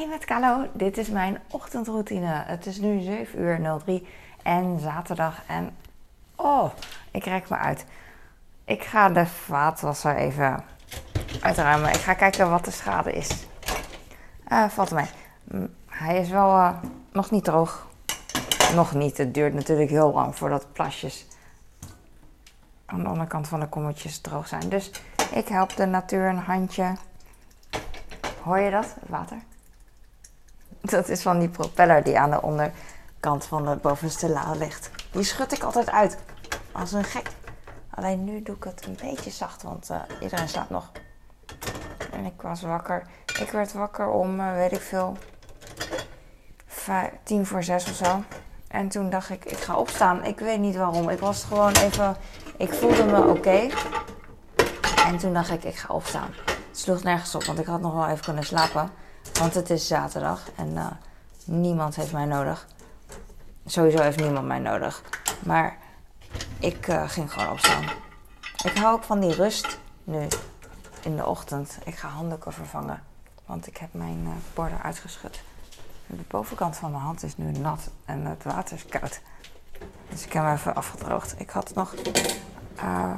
Hey met Kalo, dit is mijn ochtendroutine. Het is nu 7 uur 03 en zaterdag en oh, ik rek me uit. Ik ga de vaatwasser even uitruimen. Ik ga kijken wat de schade is. Uh, valt mij. Hij is wel uh, nog niet droog. Nog niet. Het duurt natuurlijk heel lang voordat plasjes aan de onderkant van de kommetjes droog zijn. Dus ik help de natuur een handje. Hoor je dat? Water? Dat is van die propeller die aan de onderkant van de bovenste la ligt. Die schud ik altijd uit. Als een gek. Alleen nu doe ik het een beetje zacht, want uh, iedereen slaapt nog. En ik was wakker. Ik werd wakker om, uh, weet ik veel, vijf, tien voor zes of zo. En toen dacht ik, ik ga opstaan. Ik weet niet waarom. Ik was gewoon even, ik voelde me oké. En toen dacht ik, ik ga opstaan. Het sloeg nergens op, want ik had nog wel even kunnen slapen. Want het is zaterdag en uh, niemand heeft mij nodig. Sowieso heeft niemand mij nodig. Maar ik uh, ging gewoon opstaan. Ik hou ook van die rust nu in de ochtend. Ik ga handdoeken vervangen, want ik heb mijn uh, borden uitgeschud. De bovenkant van mijn hand is nu nat en het water is koud. Dus ik heb hem even afgedroogd. Ik had nog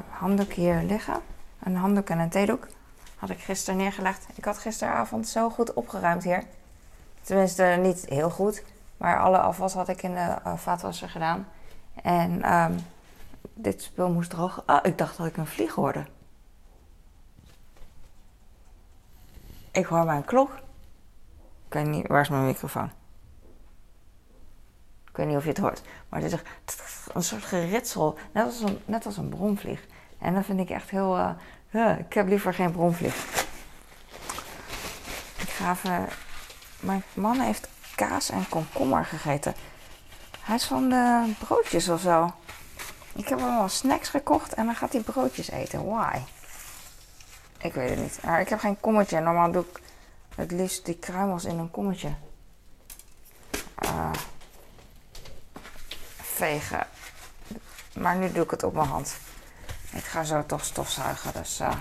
handdoek hier liggen. Een handdoek en een theedoek. Had ik gisteren neergelegd. Ik had gisteravond zo goed opgeruimd hier. Tenminste, niet heel goed. Maar alle afwas had ik in de uh, vaatwasser gedaan. En um, dit spul moest drogen. Ah, ik dacht dat ik een vlieg hoorde. Ik hoor mijn klok. Ik weet niet, waar is mijn microfoon? Ik weet niet of je het hoort. Maar het is een soort geritsel, net als een, net als een bromvlieg. En dat vind ik echt heel. Uh, ik heb liever geen bromvlieg. Ik ga even. Mijn man heeft kaas en komkommer gegeten. Hij is van de broodjes of zo. Ik heb allemaal snacks gekocht en dan gaat hij broodjes eten. Why? Ik weet het niet. Maar ik heb geen kommetje. Normaal doe ik het liefst die kruimels in een kommetje. Uh, vegen. Maar nu doe ik het op mijn hand. Ik ga zo toch stofzuigen. Dus uh,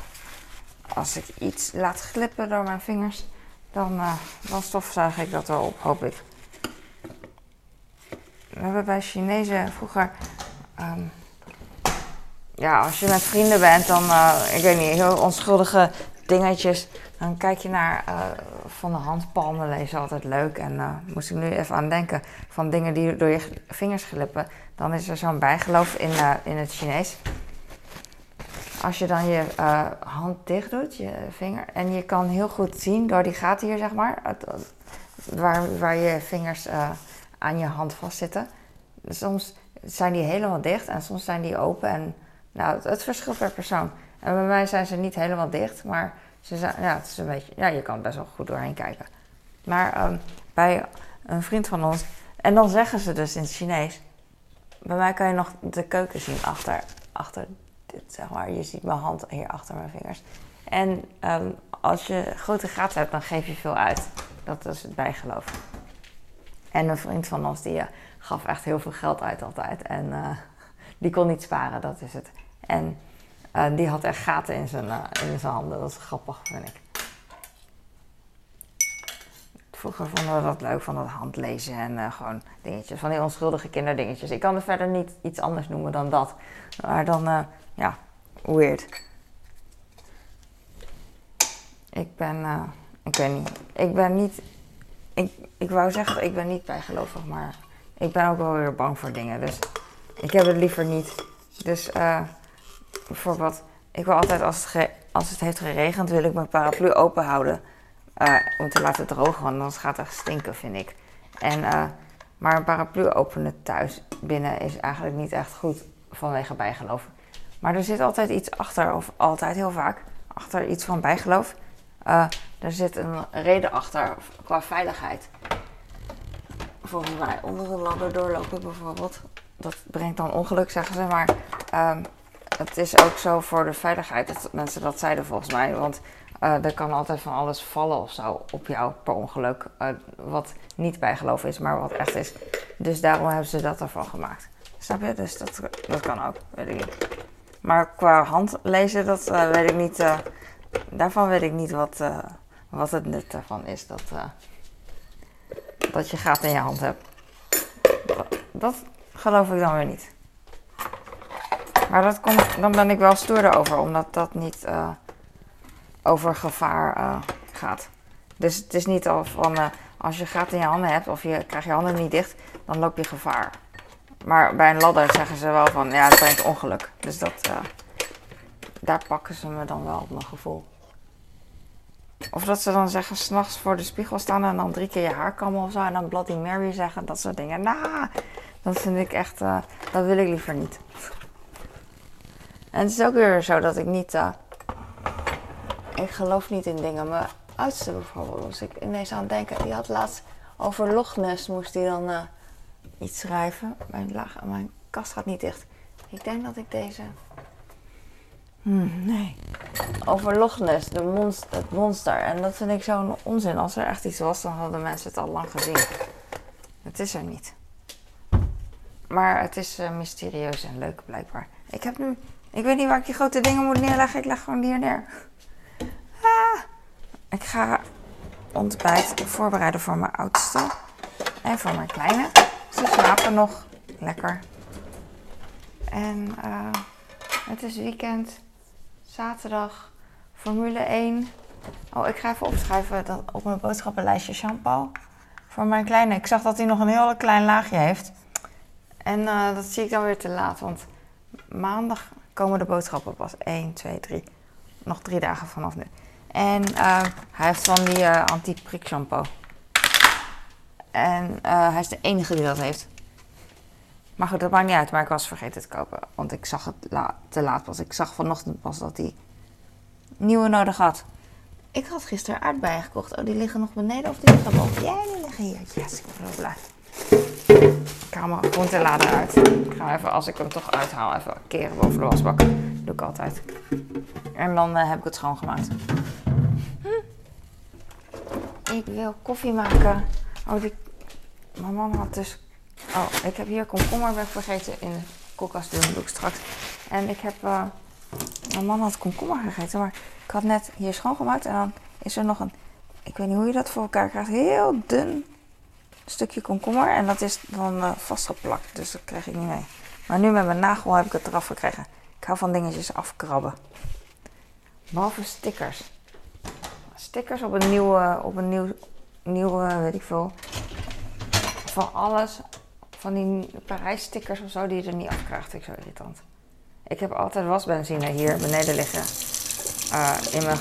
als ik iets laat glippen door mijn vingers, dan, uh, dan stofzuig ik dat wel op, hoop ik. We hebben bij Chinezen vroeger. Um, ja, als je met vrienden bent, dan, uh, ik weet niet, heel onschuldige dingetjes. Dan kijk je naar van de handpalmen, lezen altijd leuk. En moest ik nu even aan denken van dingen die door je vingers glippen. Dan is er zo'n bijgeloof in, in het Chinees. Als je dan je hand dicht doet, je vinger, en je kan heel goed zien door die gaten hier, zeg maar, waar, waar je vingers aan je hand vastzitten. Soms zijn die helemaal dicht en soms zijn die open en nou, het, verschilt per persoon. En bij mij zijn ze niet helemaal dicht, maar ze zijn, ja, het is een beetje, ja, je kan best wel goed doorheen kijken. Maar um, bij een vriend van ons, en dan zeggen ze dus in het Chinees, bij mij kan je nog de keuken zien achter, achter dit. Je ziet mijn hand hier achter mijn vingers. En um, als je grote gaten hebt, dan geef je veel uit. Dat is het bijgeloof. En een vriend van ons, die uh, gaf echt heel veel geld uit altijd. En uh, die kon niet sparen, dat is het. En uh, die had echt gaten in zijn, in zijn handen. Dat is grappig, vind ik. Vroeger vonden we dat leuk van dat handlezen en uh, gewoon dingetjes. Van die onschuldige kinderdingetjes. Ik kan er verder niet iets anders noemen dan dat. Maar dan, ja, weird. Ik ben, ik weet niet. Ik ben niet, ik, ik wou zeggen, ik ben niet bijgelovig, maar ik ben ook wel weer bang voor dingen. Dus ik heb het liever niet. Dus uh, bijvoorbeeld, ik wil altijd als het, als het heeft geregend, wil ik mijn paraplu open houden. Om te laten drogen, want anders gaat het stinken, vind ik. En, uh, maar een paraplu openen thuis binnen is eigenlijk niet echt goed vanwege bijgeloof. Maar er zit altijd iets achter, of altijd heel vaak, achter iets van bijgeloof. er zit een reden achter qua veiligheid. Volgens mij onder een ladder doorlopen bijvoorbeeld dat brengt dan ongeluk, zeggen ze. Maar um, het is ook zo voor de veiligheid dat mensen dat zeiden volgens mij. Want uh, er kan altijd van alles vallen of zo op jou per ongeluk. Uh, wat niet bijgeloof is, maar wat echt is. Dus daarom hebben ze dat ervan gemaakt. Snap je? Dus dat, dat kan ook, weet ik niet. Maar qua handlezen, dat uh, weet ik niet. daarvan weet ik niet wat, wat het nut daarvan is. Dat, dat je gaten in je hand hebt. Dat geloof ik dan weer niet. Maar dat komt, dan ben ik wel stoerder over, omdat dat niet over gevaar uh, gaat. Dus het is niet al van uh, als je gaten in je handen hebt of je krijgt je handen niet dicht, dan loop je gevaar. Maar bij een ladder zeggen ze wel van ja, het brengt ongeluk. Dus dat, daar pakken ze me dan wel op mijn gevoel. Of dat ze dan zeggen, s'nachts voor de spiegel staan en dan drie keer je haar kammen of zo. En dan Bloody Mary zeggen, dat soort dingen. Nou, dat vind ik echt, dat wil ik liever niet. En het is ook weer zo dat ik niet, ik geloof niet in dingen. Mijn oudste bijvoorbeeld, moest ik ineens aan denken. Die had laatst over Loch Ness, moest hij dan uh, iets schrijven. Mijn, mijn kast gaat niet dicht. Ik denk dat ik deze Hmm, nee. Over Loch Ness, de het monster. En dat vind ik zo'n onzin. Als er echt iets was, dan hadden mensen het al lang gezien. Het is er niet. Maar het is uh, mysterieus en leuk blijkbaar. Ik heb nu... Ik weet niet waar ik die grote dingen moet neerleggen. Ik leg gewoon hier neer. Ik ga ontbijt voorbereiden voor mijn oudste. En voor mijn kleine. Ze slapen nog. Lekker. En uh, het is weekend zaterdag Formule 1. Oh, ik ga even opschrijven dat op mijn boodschappenlijstje shampoo. Voor mijn kleine. Ik zag dat hij nog een heel klein laagje heeft. En uh, dat zie ik dan weer te laat. Want maandag komen de boodschappen pas. 1, 2, 3. Nog drie dagen vanaf nu. En uh, hij heeft van die uh, anti-prik shampoo. En hij is de enige die dat heeft. Maar goed, dat maakt niet uit. Maar ik was vergeten te kopen. Want ik zag het te laat pas. Ik zag vanochtend pas dat hij nieuwe nodig had. Ik had gisteren aardbeien gekocht. Oh, die liggen nog beneden of die liggen boven? Ja, die liggen hier. Yes, ik ben zo blij. Ik haal mijn groentelader uit. Ik ga even, als ik hem toch uithaal, even keren boven de wasbak. Dat doe ik altijd. En dan heb ik het schoongemaakt. Hm. Ik wil koffie maken. Oh. Mijn man had dus Oh, ik heb hier komkommer weg vergeten in de koelkast doen, doe ik straks. En ik heb, uh, mijn man had komkommer gegeten, maar ik had net hier schoongemaakt en dan is er nog een, ik weet niet hoe je dat voor elkaar krijgt, heel dun stukje komkommer en dat is dan uh, vastgeplakt, dus dat krijg ik niet mee. Maar nu met mijn nagel heb ik het eraf gekregen. Ik hou van dingetjes afkrabben. Behalve stickers. Stickers op een nieuwe, op een nieuw, nieuwe, weet ik veel, van alles van die Parijs-stickers of zo die je er niet. Vind ik zo irritant. Ik heb altijd wasbenzine hier beneden liggen. Uh, in mijn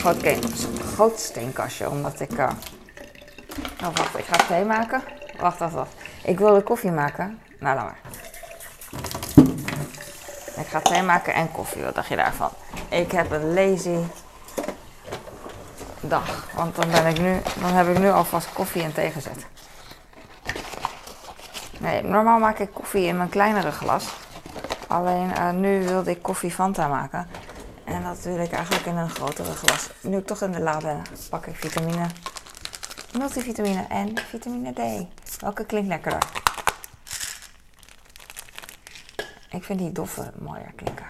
groot, steenkastje. Omdat ik. Uh... Oh, wacht, ik ga thee maken. Wacht, wacht, wacht. Ik wilde koffie maken. Nou, laat maar. Ik ga thee maken en koffie. Wat dacht je daarvan? Ik heb een lazy dag. Want dan, ben ik nu, dan heb ik nu alvast koffie en thee gezet. Nee, normaal maak ik koffie in mijn kleinere glas. Alleen uh, nu wilde ik koffie Fanta maken. En dat wil ik eigenlijk in een grotere glas. Nu toch in de la pak ik vitamine. Multivitamine en vitamine D. Welke klinkt lekkerder? Ik vind die doffe mooier klinken.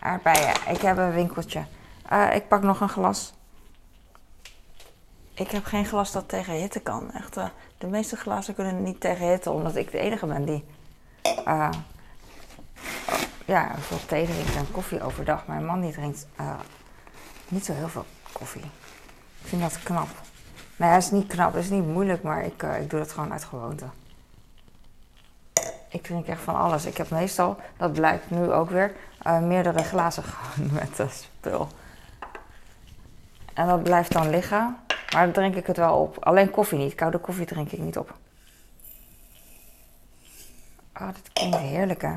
Aardbeien. Ik heb een winkeltje. Uh, ik pak nog een glas. Ik heb geen glas dat tegen hitte kan. Echt, uh, de meeste glazen kunnen niet tegen hitte, omdat ik de enige ben die uh, ja, veel thee drinkt en koffie overdag. Mijn man die drinkt uh, niet zo heel veel koffie. Ik vind dat knap. Nee, het is niet knap, het is niet moeilijk, maar ik, ik doe dat gewoon uit gewoonte. Ik drink echt van alles. Ik heb meestal, dat blijkt nu ook weer, meerdere glazen gewoon met dat spul. En dat blijft dan liggen. Maar dan drink ik het wel op. Alleen koffie niet. Koude koffie drink ik niet op. Oh, dit klinkt heerlijk hè.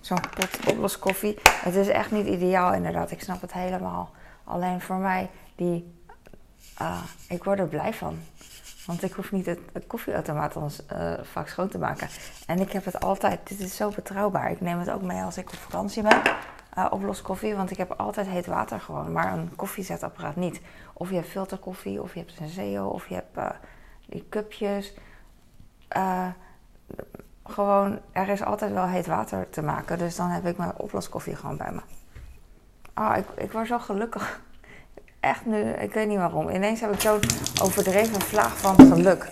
Zo'n pot oplos koffie. Het is echt niet ideaal inderdaad. Ik snap het helemaal. Alleen voor mij, die... Uh, ik word er blij van. Want ik hoef niet het, koffieautomaat ons uh, vaak schoon te maken. En ik heb het altijd... Dit is zo betrouwbaar. Ik neem het ook mee als ik op vakantie ben uh, koffie, want ik heb altijd heet water gewoon, maar een koffiezetapparaat niet. Of je hebt filterkoffie, of je hebt Senseo, of je hebt uh, die cupjes. Uh, gewoon, er is altijd wel heet water te maken, dus dan heb ik mijn oploskoffie gewoon bij me. Ah, ik, ik word zo gelukkig. Echt nu, ik weet niet waarom. Ineens heb ik zo'n overdreven vlaag van geluk.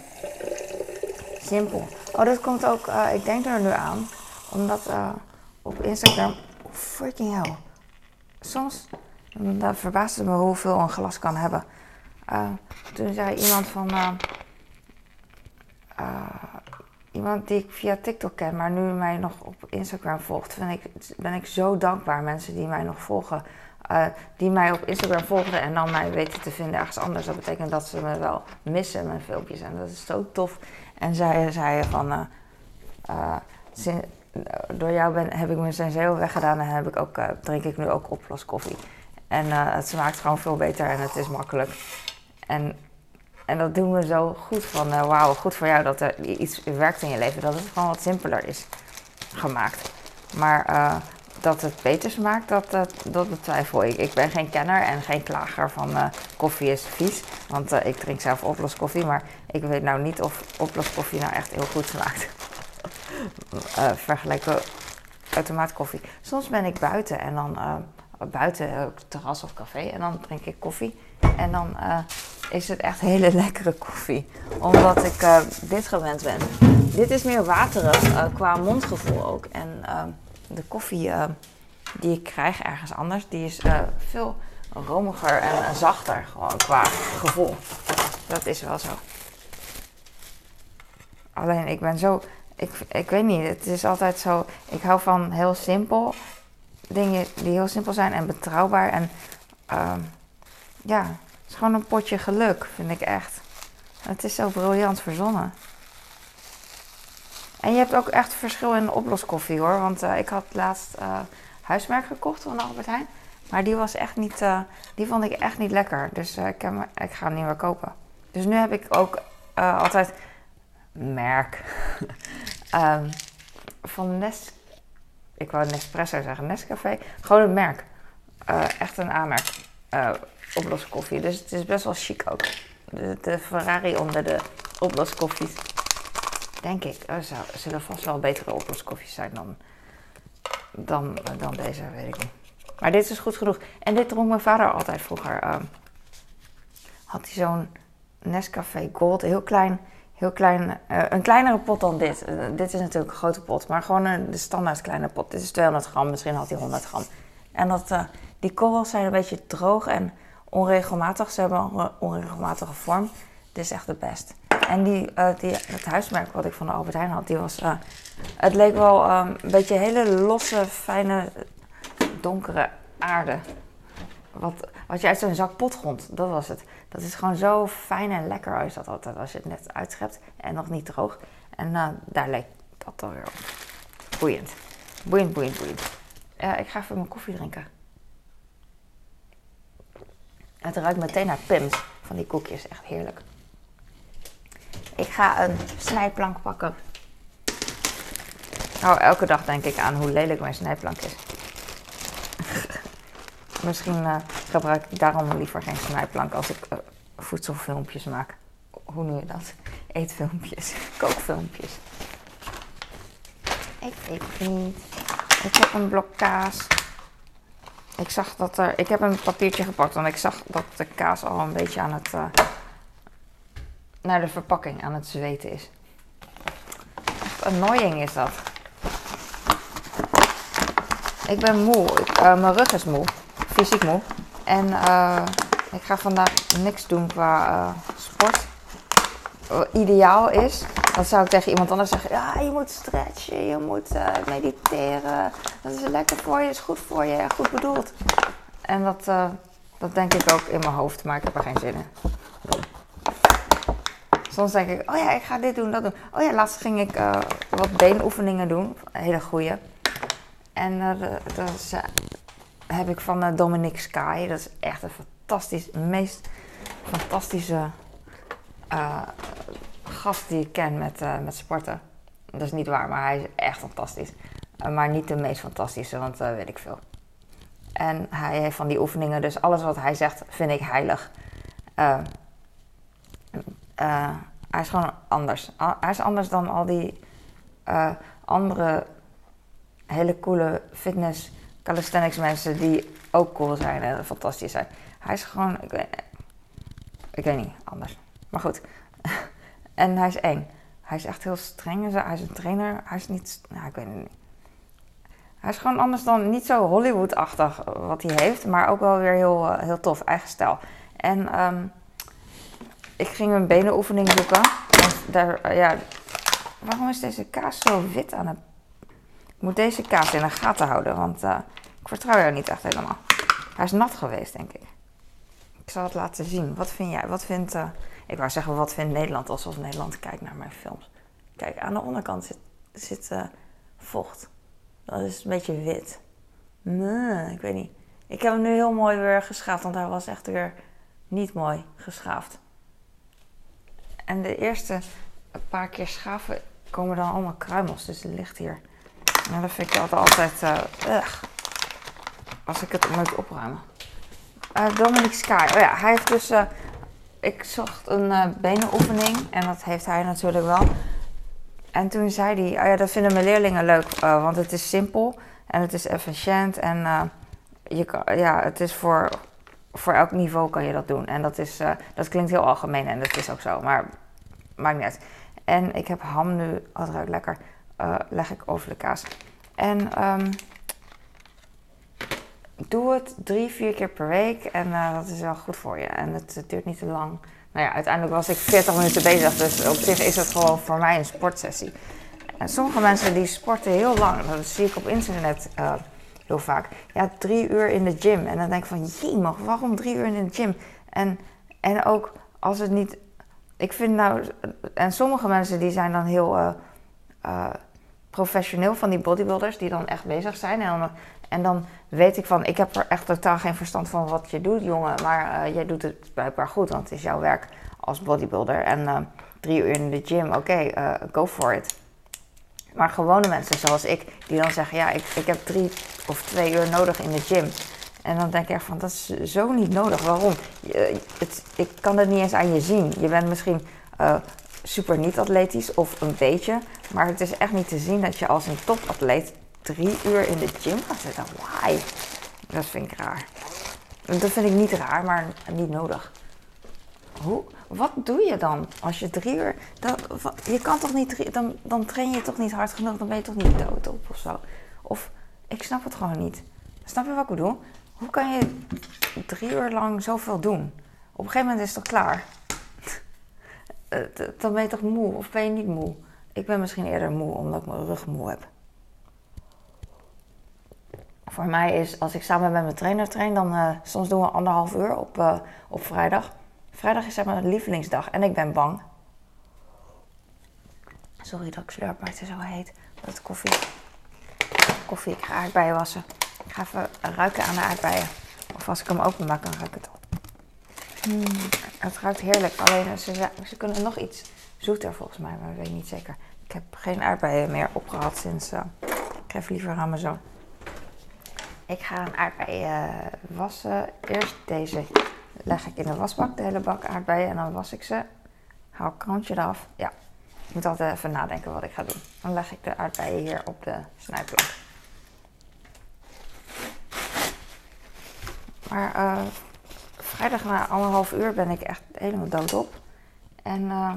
simpel. Oh, dat komt ook, uh, ik denk er nu aan, omdat op Instagram, oh, freaking hell, soms, dat verbaasde me hoeveel een glas kan hebben. Uh, toen zei iemand van, iemand die ik via TikTok ken, maar nu mij nog op Instagram volgt, vind ik, ben ik zo dankbaar. Mensen die mij nog volgen, die mij op Instagram volgden en dan mij weten te vinden ergens anders. Dat betekent dat ze me wel missen, mijn filmpjes. En dat is zo tof. En zij zeiden van, door jou ben, heb ik mijn senseo weggedaan en heb ik ook, drink ik nu ook oploskoffie. En het smaakt gewoon veel beter en het is makkelijk. En en dat doen we zo goed van, uh, wauw, goed voor jou dat er iets werkt in je leven. Dat het gewoon wat simpeler is gemaakt. Maar uh, dat het beter smaakt, dat, dat, dat betwijfel ik. Ik ben geen kenner en geen klager van koffie is vies. Want ik drink zelf oploskoffie, maar ik weet nou niet of oploskoffie nou echt heel goed smaakt. vergelijken automaatkoffie. Soms ben ik buiten en dan buiten, terras of café, en dan drink ik koffie. En dan is het echt hele lekkere koffie. Omdat ik uh, dit gewend ben. Dit is meer waterig qua mondgevoel ook. En de koffie die ik krijg ergens anders, die is veel romiger en zachter gewoon qua gevoel. Dat is wel zo. Alleen ik ben zo, ik, ik weet niet, het is altijd zo, ik hou van heel simpel, dingen die heel simpel zijn en betrouwbaar en ja, het is gewoon een potje geluk, vind ik echt. Het is zo briljant verzonnen. En je hebt ook echt verschil in oploskoffie hoor. Want uh, ik had laatst uh, huismerk gekocht van Albert Heijn. Maar die was echt niet, uh, die vond ik echt niet lekker. Dus ik, heb, ik ga hem niet meer kopen. Dus nu heb ik ook altijd merk um, van Nes. Ik wou Nespresso zeggen, Nescafé. Gewoon een merk. echt een aanmerk oploskoffie. Dus het is best wel chic ook. De, Ferrari onder de oploskoffies. Denk ik. Er zou, zullen vast wel betere oploskoffies zijn dan, dan, dan deze, weet ik niet. Maar dit is goed genoeg. En dit dronk mijn vader altijd vroeger. Uh, had hij zo'n Nescafé Gold, heel klein, heel klein, uh, een kleinere pot dan dit. Uh, dit is natuurlijk een grote pot, maar gewoon een, de standaard kleine pot. Dit is 200 gram, misschien had hij 100 gram. En dat, uh, die korrels zijn een beetje droog en onregelmatig. Ze hebben een onregelmatige vorm. Dit is echt de best. En die, die, het huismerk wat ik van de Albert Heijn had, die was... Het leek wel een beetje hele losse, fijne, donkere aarde. Wat, wat je uit zo'n zak potgrond, dat was het. Dat is gewoon zo fijn en lekker uit dat altijd als je het net uitschept en nog niet droog. En uh, daar leek dat dan weer op. Boeiend. Boeiend, boeiend, boeiend. ik ga even mijn koffie drinken. Het ruikt meteen naar Pims van die koekjes. Echt heerlijk. Ik ga een snijplank pakken. Oh, elke dag denk ik aan hoe lelijk mijn snijplank is. Misschien uh, gebruik ik daarom liever geen snijplank als ik uh, voedselfilmpjes maak. Hoe noem je dat? Eetfilmpjes, kookfilmpjes. Ik weet niet. Ik heb een blok kaas. Ik zag dat er. Ik heb een papiertje gepakt, want ik zag dat de kaas al een beetje aan het. Uh, naar de verpakking aan het zweten is. Echt annoying is dat. Ik ben moe. Ik, mijn rug is moe. Fysiek moe. En uh, ik ga vandaag niks doen qua sport. Ideaal is dan zou ik tegen iemand anders zeggen: Ja, je moet stretchen, je moet uh, mediteren. Dat is lekker voor je, is goed voor je, goed bedoeld. En dat, dat denk ik ook in mijn hoofd, maar ik heb er geen zin in. Soms denk ik: Oh ja, ik ga dit doen, dat doen. Oh ja, laatst ging ik wat beenoefeningen doen, hele goede. En dat heb ik van Dominic Sky. Dat is echt een fantastisch, meest fantastische gast die ik ken met, uh, met sporten. Dat is niet waar, maar hij is echt fantastisch. Uh, maar niet de meest fantastische, want uh, weet ik veel. En hij heeft van die oefeningen, dus alles wat hij zegt vind ik heilig. hij is gewoon anders. Hij is anders dan al die andere hele coole fitness calisthenics mensen die ook cool zijn en fantastisch zijn. Hij is gewoon, ik weet, niet, anders. Maar goed. En hij is eng. hij is echt heel streng. Hij is een trainer. Hij is niet, nou, ik weet het niet. Hij is gewoon anders dan niet zo Hollywood-achtig wat hij heeft, maar ook wel weer heel, eh, heel tof, eigen stijl. En um, ik ging een benenoefening zoeken. Daar, eh, ja, waarom is deze kaas zo wit aan het... Ik moet deze kaas in de gaten houden, want uh, ik vertrouw jou niet echt helemaal. Hij is nat geweest, denk ik. Ik zal het laten zien. Wat vind jij? Wat vindt... Uh, ik wou zeggen, wat vindt Nederland alsof Nederland kijkt naar mijn films? Kijk, aan de onderkant zit, zit vocht. Dat is een beetje wit. Nee, ik weet niet. Ik heb hem nu heel mooi weer geschaafd, want hij was echt weer niet mooi geschaafd. En de eerste paar keer schaven komen dan allemaal kruimels. Dus het ligt hier. En dat vind ik altijd, altijd uh, als ik het moet opruimen. Uh, Dominic Sky. Oh ja, hij heeft dus... Uh, ik zocht een benenoefening. En dat heeft hij natuurlijk wel. En toen zei hij... Oh ja, dat vinden mijn leerlingen leuk. want het is simpel. En het is efficiënt. En je kan, ja, het is voor voor elk niveau kan je dat doen. En dat, is, dat klinkt heel algemeen en dat is ook zo, maar maakt niet uit. En ik heb ham nu, oh, ruikt lekker, uh, leg ik over de kaas. En um, doe het drie, vier keer per week en uh, dat is wel goed voor je. En het, duurt niet te lang. Nou ja, uiteindelijk was ik 40 minuten bezig, dus op zich is het gewoon voor mij een sportsessie. En sommige mensen die sporten heel lang, dat zie ik op internet heel vaak. Ja, drie uur in de gym. En dan denk ik van, jee, waarom drie uur in de gym? En, en ook als het niet... Ik vind nou... En sommige mensen die zijn dan heel uh, professioneel van die bodybuilders... die dan echt bezig zijn. En dan, en dan weet ik van, ik heb er echt totaal geen verstand van wat je doet, jongen. Maar uh, jij doet het blijkbaar goed, want het is jouw werk als bodybuilder. En drie uur in de gym, oké, okay, go for it. Maar gewone mensen zoals ik, die dan zeggen: Ja, ik, ik heb drie of twee uur nodig in de gym. En dan denk ik echt van: Dat is zo niet nodig. Waarom? Je, het, ik kan het niet eens aan je zien. Je bent misschien super niet-atletisch of een beetje. Maar het is echt niet te zien dat je als een topatleet drie uur in de gym gaat zitten. Why? Dat vind ik raar. Dat vind ik niet raar, maar niet nodig. Hoe, wat doe je dan als je drie uur. Dat, je kan toch niet. Dan, dan train je toch niet hard genoeg. Dan ben je toch niet dood op of zo. Of ik snap het gewoon niet. Snap je wat ik bedoel? Hoe kan je drie uur lang zoveel doen? Op een gegeven moment is het toch klaar? Eh, dan ben je toch moe? Of ben je niet moe? Ik ben misschien eerder moe omdat ik mijn rug moe heb. Voor mij is, als ik samen met mijn trainer train, dan uh, soms doen we anderhalf uur op, uh, op vrijdag. Vrijdag is zeg maar lievelingsdag en ik ben bang. Sorry dat ik slurp, maar het zo heet. Dat koffie. Koffie, ik ga aardbeien wassen. Ik ga even ruiken aan de aardbeien. Of als ik hem openmaak, dan ruik ik het. Mm, het ruikt heerlijk, alleen ze, ze kunnen nog iets zoeter volgens mij, maar ik weet niet zeker. Ik heb geen aardbeien meer opgehad sinds. Uh, ik geef liever aan mijn. Ik ga een aardbei uh, wassen. Eerst deze leg ik in de wasbak, de hele bak aardbeien. En dan was ik ze. Haal het krantje eraf. Ja, ik moet altijd even nadenken wat ik ga doen. Dan leg ik de aardbeien hier op de snijplank. Maar uh, vrijdag na anderhalf uur ben ik echt helemaal doodop. En uh,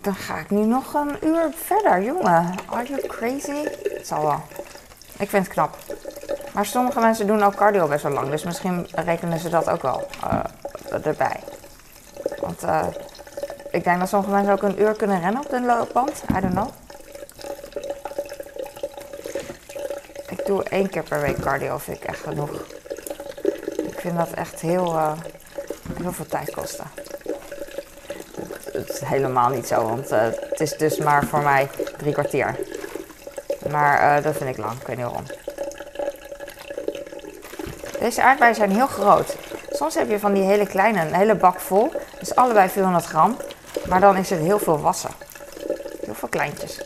dan ga ik nu nog een uur verder. Jongen, are you crazy? Het zal wel. Ik vind het knap. Maar sommige mensen doen ook cardio best wel lang. Dus misschien rekenen ze dat ook wel uh, erbij. Want uh, ik denk dat sommige mensen ook een uur kunnen rennen op de loopband. I don't know. Ik doe één keer per week cardio, vind ik echt genoeg. Ik vind dat echt heel, uh, heel veel tijd kosten. Het is helemaal niet zo, want het is dus maar voor mij drie kwartier. Maar dat vind ik lang, ik weet niet waarom. Deze aardbeien zijn heel groot. Soms heb je van die hele kleine, een hele bak vol. Dus allebei 400 gram. Maar dan is het heel veel wassen. Heel veel kleintjes.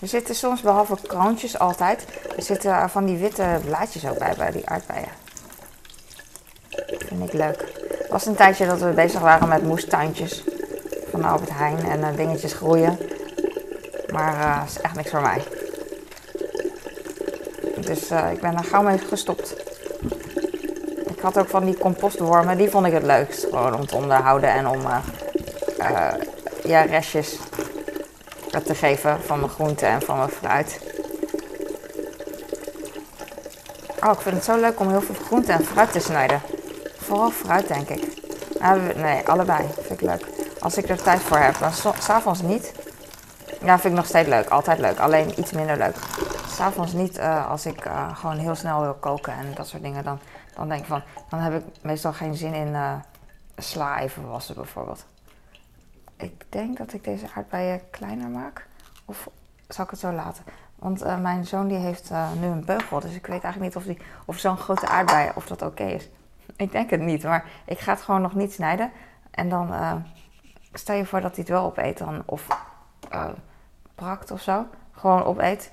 Er zitten soms, behalve kroontjes altijd, er zitten van die witte blaadjes ook bij, bij die aardbeien. Ik leuk. Het was een tijdje dat we bezig waren met moestuintjes van Albert Heijn en uh, dingetjes groeien. Maar uh, is echt niks voor mij. Dus uh, ik ben er gauw mee gestopt had ook van die compostwormen, die vond ik het leukst. Gewoon om te onderhouden en om ja, restjes te geven van mijn groenten en van mijn fruit. Oh, ik vind het zo leuk om heel veel groenten en fruit te snijden. Vooral fruit, denk ik. nee, allebei vind ik leuk. Als ik er tijd voor heb, dan s'avonds niet. Ja, vind ik nog steeds leuk. Altijd leuk. Alleen iets minder leuk. S'avonds niet uh, als ik uh, gewoon heel snel wil koken en dat soort dingen. Dan, dan denk ik van, dan heb ik meestal geen zin in uh, sla even wassen bijvoorbeeld. Ik denk dat ik deze aardbeien kleiner maak. Of zal ik het zo laten? Want mijn zoon die heeft nu een beugel. Dus ik weet eigenlijk niet of, die, of zo'n grote aardbei of dat oké is. Ik denk het niet. Maar ik ga het gewoon nog niet snijden. En dan stel je voor dat hij het wel opeet. Dan, of prakt of zo. Gewoon opeet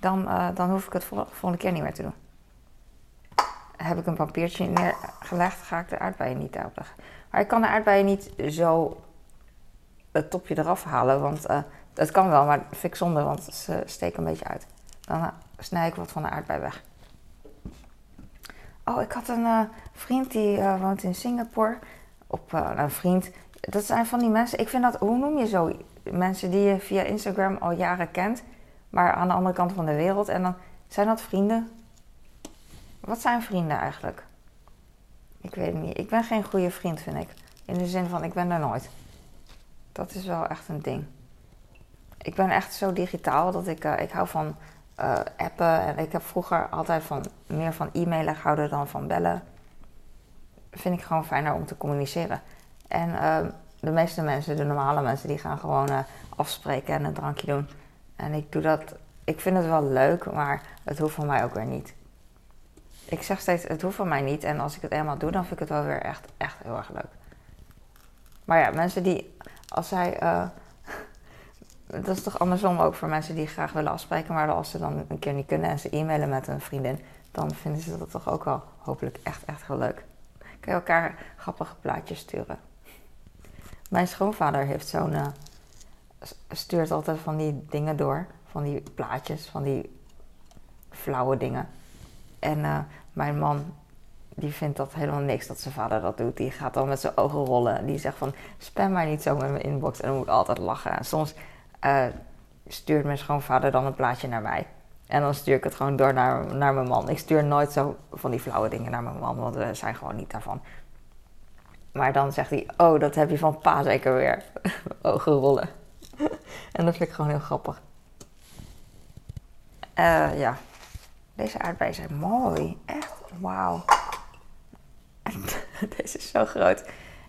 dan, uh, dan hoef ik het volgende keer niet meer te doen. Heb ik een papiertje neergelegd, ga ik de aardbeien niet daarop leggen. Maar ik kan de aardbeien niet zo het topje eraf halen, want dat kan wel, maar dat vind zonde, want ze steken een beetje uit. Dan snij ik wat van de aardbei weg. Oh, ik had een vriend die woont in Singapore. Op een vriend. Dat zijn van die mensen. Ik vind dat, hoe noem je zo? Mensen die je via Instagram al jaren kent maar aan de andere kant van de wereld. En dan zijn dat vrienden. Wat zijn vrienden eigenlijk? Ik weet het niet. Ik ben geen goede vriend, vind ik. In de zin van, ik ben er nooit. Dat is wel echt een ding. Ik ben echt zo digitaal dat ik, ik hou van uh, appen. En ik heb vroeger altijd van, meer van e-mailen gehouden dan van bellen. Vind ik gewoon fijner om te communiceren. En uh, de meeste mensen, de normale mensen, die gaan gewoon afspreken en een drankje doen. En ik doe dat, ik vind het wel leuk, maar het hoeft van mij ook weer niet. Ik zeg steeds, het hoeft van mij niet. En als ik het eenmaal doe, dan vind ik het wel weer echt, echt heel erg leuk. Maar ja, mensen die, als zij, uh, dat is toch andersom ook voor mensen die graag willen afspreken, maar als ze dan een keer niet kunnen en ze e-mailen met een vriendin, dan vinden ze dat toch ook wel hopelijk echt, echt heel leuk. Kan je elkaar grappige plaatjes sturen. Mijn schoonvader heeft zo'n uh, stuurt altijd van die dingen door. Van die plaatjes, van die flauwe dingen. En uh, mijn man, die vindt dat helemaal niks dat zijn vader dat doet. Die gaat dan met zijn ogen rollen. Die zegt van, spam maar niet zo met mijn inbox. En dan moet ik altijd lachen. En soms uh, stuurt mijn schoonvader dan een plaatje naar mij. En dan stuur ik het gewoon door naar, naar mijn man. Ik stuur nooit zo van die flauwe dingen naar mijn man, want we zijn gewoon niet daarvan. Maar dan zegt hij, oh, dat heb je van pa zeker weer. ogen rollen. en dat vind ik gewoon heel grappig. Uh, ja, deze aardbeien zijn mooi. Echt, wauw. deze is zo groot.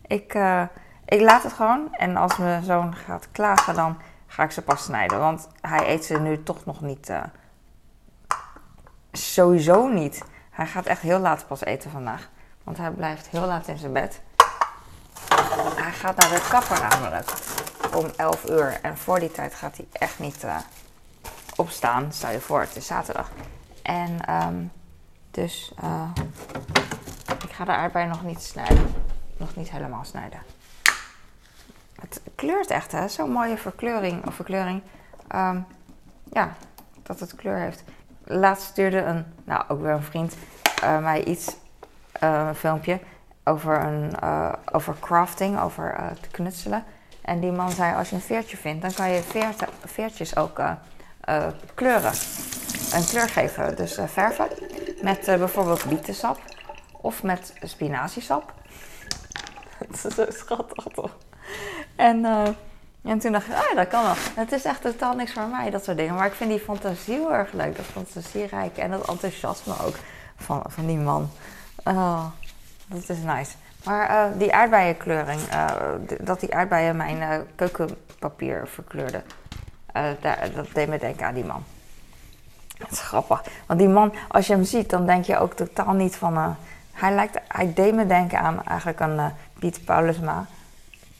Ik, uh, ik laat het gewoon. En als mijn zoon gaat klagen, dan ga ik ze pas snijden. Want hij eet ze nu toch nog niet. Uh, sowieso niet. Hij gaat echt heel laat pas eten vandaag. Want hij blijft heel laat in zijn bed. Hij gaat naar de kapper namelijk om 11 uur. En voor die tijd gaat hij echt niet uh, opstaan. Stel je voor, het is zaterdag. En um, dus uh, ik ga de aardbeien nog niet snijden. Nog niet helemaal snijden. Het kleurt echt, hè? Zo'n mooie verkleuring. Of verkleuring. Um, ja, dat het kleur heeft. Laatst stuurde een, nou ook weer een vriend, uh, mij iets, een filmpje over, een, over crafting, over te knutselen. En die man zei, als je een veertje vindt, dan kan je veertjes ook kleuren. Een kleur geven, dus verven. Met bijvoorbeeld bietensap of met spinaziesap. dat is zo schattig toch? En, en toen dacht ik, ah, dat kan wel. Het is echt totaal niks voor mij, dat soort dingen. Maar ik vind die fantasie heel erg leuk. Dat fantasierijk en dat enthousiasme ook van, van die man. Oh, dat is nice. Maar uh, die aardbeienkleuring, uh, dat die aardbeien mijn uh, keukenpapier verkleurde, daar, dat deed me denken aan die man. Dat is grappig. Want die man, als je hem ziet, dan denk je ook totaal niet van. hij, lijkt, hij deed me denken aan eigenlijk een Piet Paulusma.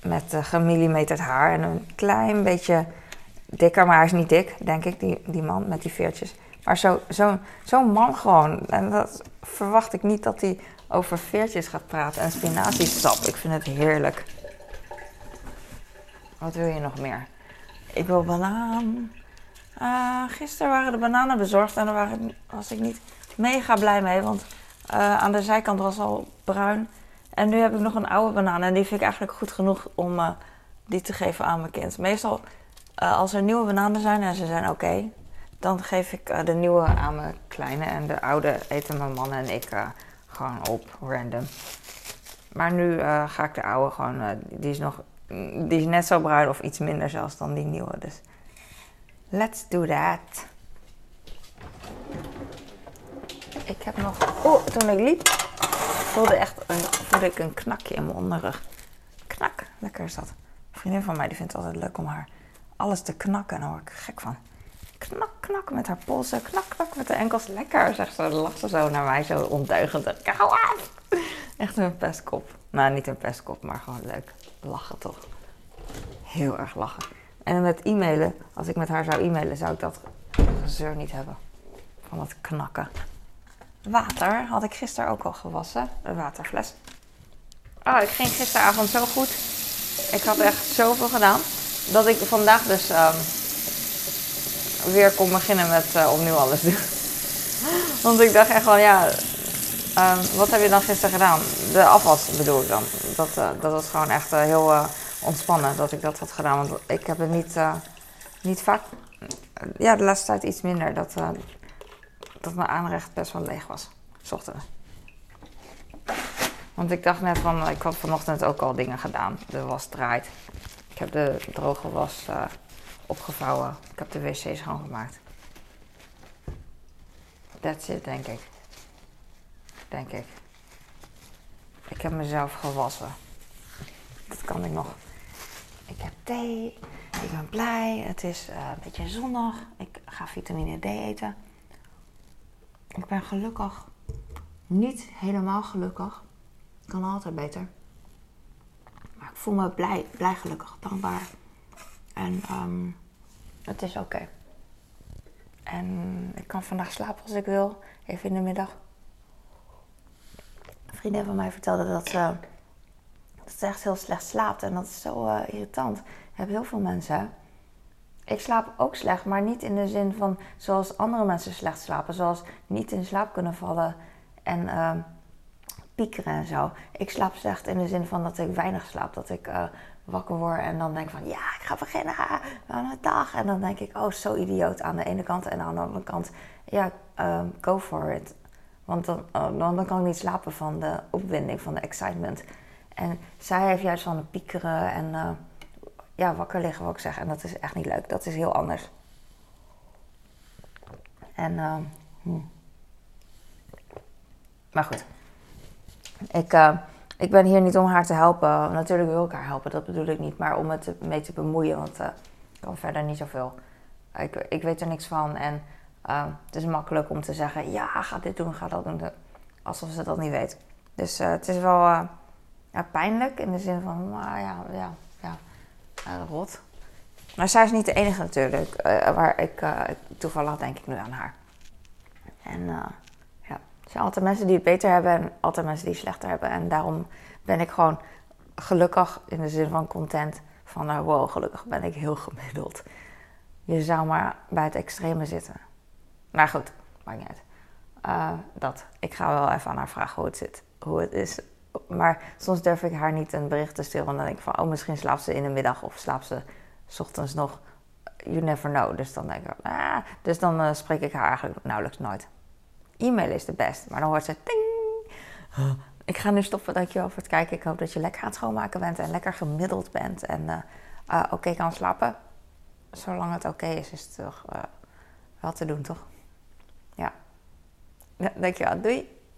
Met gemillimeterd haar en een klein beetje dikker, maar hij is niet dik, denk ik, die, die man met die veertjes. Maar zo'n zo, zo man gewoon. En dat verwacht ik niet dat hij over veertjes gaat praten en spinaziesap. Ik vind het heerlijk. Wat wil je nog meer? Ik wil banaan. Uh, gisteren waren de bananen bezorgd en daar was ik niet mega blij mee. Want uh, aan de zijkant was al bruin. En nu heb ik nog een oude banaan. En die vind ik eigenlijk goed genoeg om uh, die te geven aan mijn kind. Meestal uh, als er nieuwe bananen zijn en ze zijn oké, dan geef ik uh, de nieuwe aan mijn kleine en de oude eten mijn man en ik gewoon op, random. Maar nu ga ik de oude gewoon, die is nog, die is net zo bruin of iets minder zelfs dan die nieuwe. Dus let's do that. Ik heb nog, oh, toen ik liep, voelde, echt een, voelde ik een knakje in mijn onderrug. Knak, lekker is dat. Een vriendin van mij die vindt het altijd leuk om haar alles te knakken. En daar word ik gek van. Knak, knak met haar polsen. Knak, knak met de enkels. Lekker, zegt ze. Lacht ze zo naar mij, zo ontuigend. Hou af! Echt een pestkop. Nou, niet een pestkop, maar gewoon leuk. Lachen toch. Heel erg lachen. En met e-mailen, als ik met haar zou e-mailen, zou ik dat gezeur niet hebben. Van dat knakken. Water had ik gisteren ook al gewassen. Een waterfles. Oh, ik ging gisteravond zo goed. Ik had echt zoveel gedaan dat ik vandaag dus um, weer kon beginnen met uh, opnieuw alles doen. Want ik dacht echt van ja, um, wat heb je dan gisteren gedaan? De afwas bedoel ik dan. Dat, uh, dat was gewoon echt uh, heel ontspannen dat ik dat had gedaan. Want ik heb het niet, niet vaak, ja de laatste tijd iets minder. Dat, dat mijn aanrecht best wel leeg was, s. Want ik dacht net van, ik had vanochtend ook al dingen gedaan. De was draait. Ik heb de droge was uh, opgevouwen. Ik heb de wc schoongemaakt. That's it, denk ik. Denk ik. Ik heb mezelf gewassen. Dat kan ik nog. Ik heb thee. Ik ben blij. Het is uh, een beetje zonnig. Ik ga vitamine D eten. Ik ben gelukkig. Niet helemaal gelukkig. Kan altijd beter ik voel me blij, blij gelukkig, dankbaar. En um, het is oké. En ik kan vandaag slapen als ik wil, even in de middag. Een vriendin van mij vertelde dat ze, dat ze echt heel slecht slaapt. En dat is zo uh, irritant. Ik heb heel veel mensen. Ik slaap ook slecht, maar niet in de zin van zoals andere mensen slecht slapen. Zoals niet in slaap kunnen vallen en uh, piekeren en zo. Ik slaap slecht in de zin van dat ik weinig slaap. Dat ik uh, wakker word en dan denk van ja, ik ga beginnen aan de dag. En dan denk ik, oh, zo idioot aan de ene kant. En aan de andere kant, ja, uh, go for it. Want dan, uh, dan, kan ik niet slapen van de opwinding, van de excitement. En zij heeft juist van het piekeren en uh, ja, wakker liggen, wil ik zeggen. En dat is echt niet leuk. Dat is heel anders. En, hm. Maar goed. Ik, uh, ik ben hier niet om haar te helpen. Natuurlijk wil ik haar helpen, dat bedoel ik niet. Maar om het mee te bemoeien, want ik kan verder niet zoveel. Ik, ik weet er niks van. En uh, het is makkelijk om te zeggen, ja, ga dit doen, ga dat doen. Alsof ze dat niet weet. Dus het is wel ja, pijnlijk in de zin van, ja, ja, ja, Maar zij is niet de enige natuurlijk. waar ik, toevallig denk ik nu aan haar. En er zijn altijd mensen die het beter hebben en altijd mensen die het slechter hebben. En daarom ben ik gewoon gelukkig in de zin van content. Van wow, gelukkig ben ik heel gemiddeld. Je zou maar bij het extreme zitten. Maar goed, maakt niet uit. Uh, dat. Ik ga wel even aan haar vragen hoe het zit. Hoe het is. Maar soms durf ik haar niet een bericht te sturen. Want dan denk ik van, oh, misschien slaapt ze in de middag of slaapt ze ochtends nog. You never know. Dus dan denk ik, ah. Dus dan uh, spreek ik haar eigenlijk nauwelijks nooit. E-mail is de best. Maar dan hoort ze ting. Ik ga nu stoppen. Dankjewel voor het kijken. Ik hoop dat je lekker aan het schoonmaken bent en lekker gemiddeld bent. En uh, uh, oké kan slapen. Zolang het oké is, is het toch uh, wel te doen, toch? Ja. Dankjewel. Doei.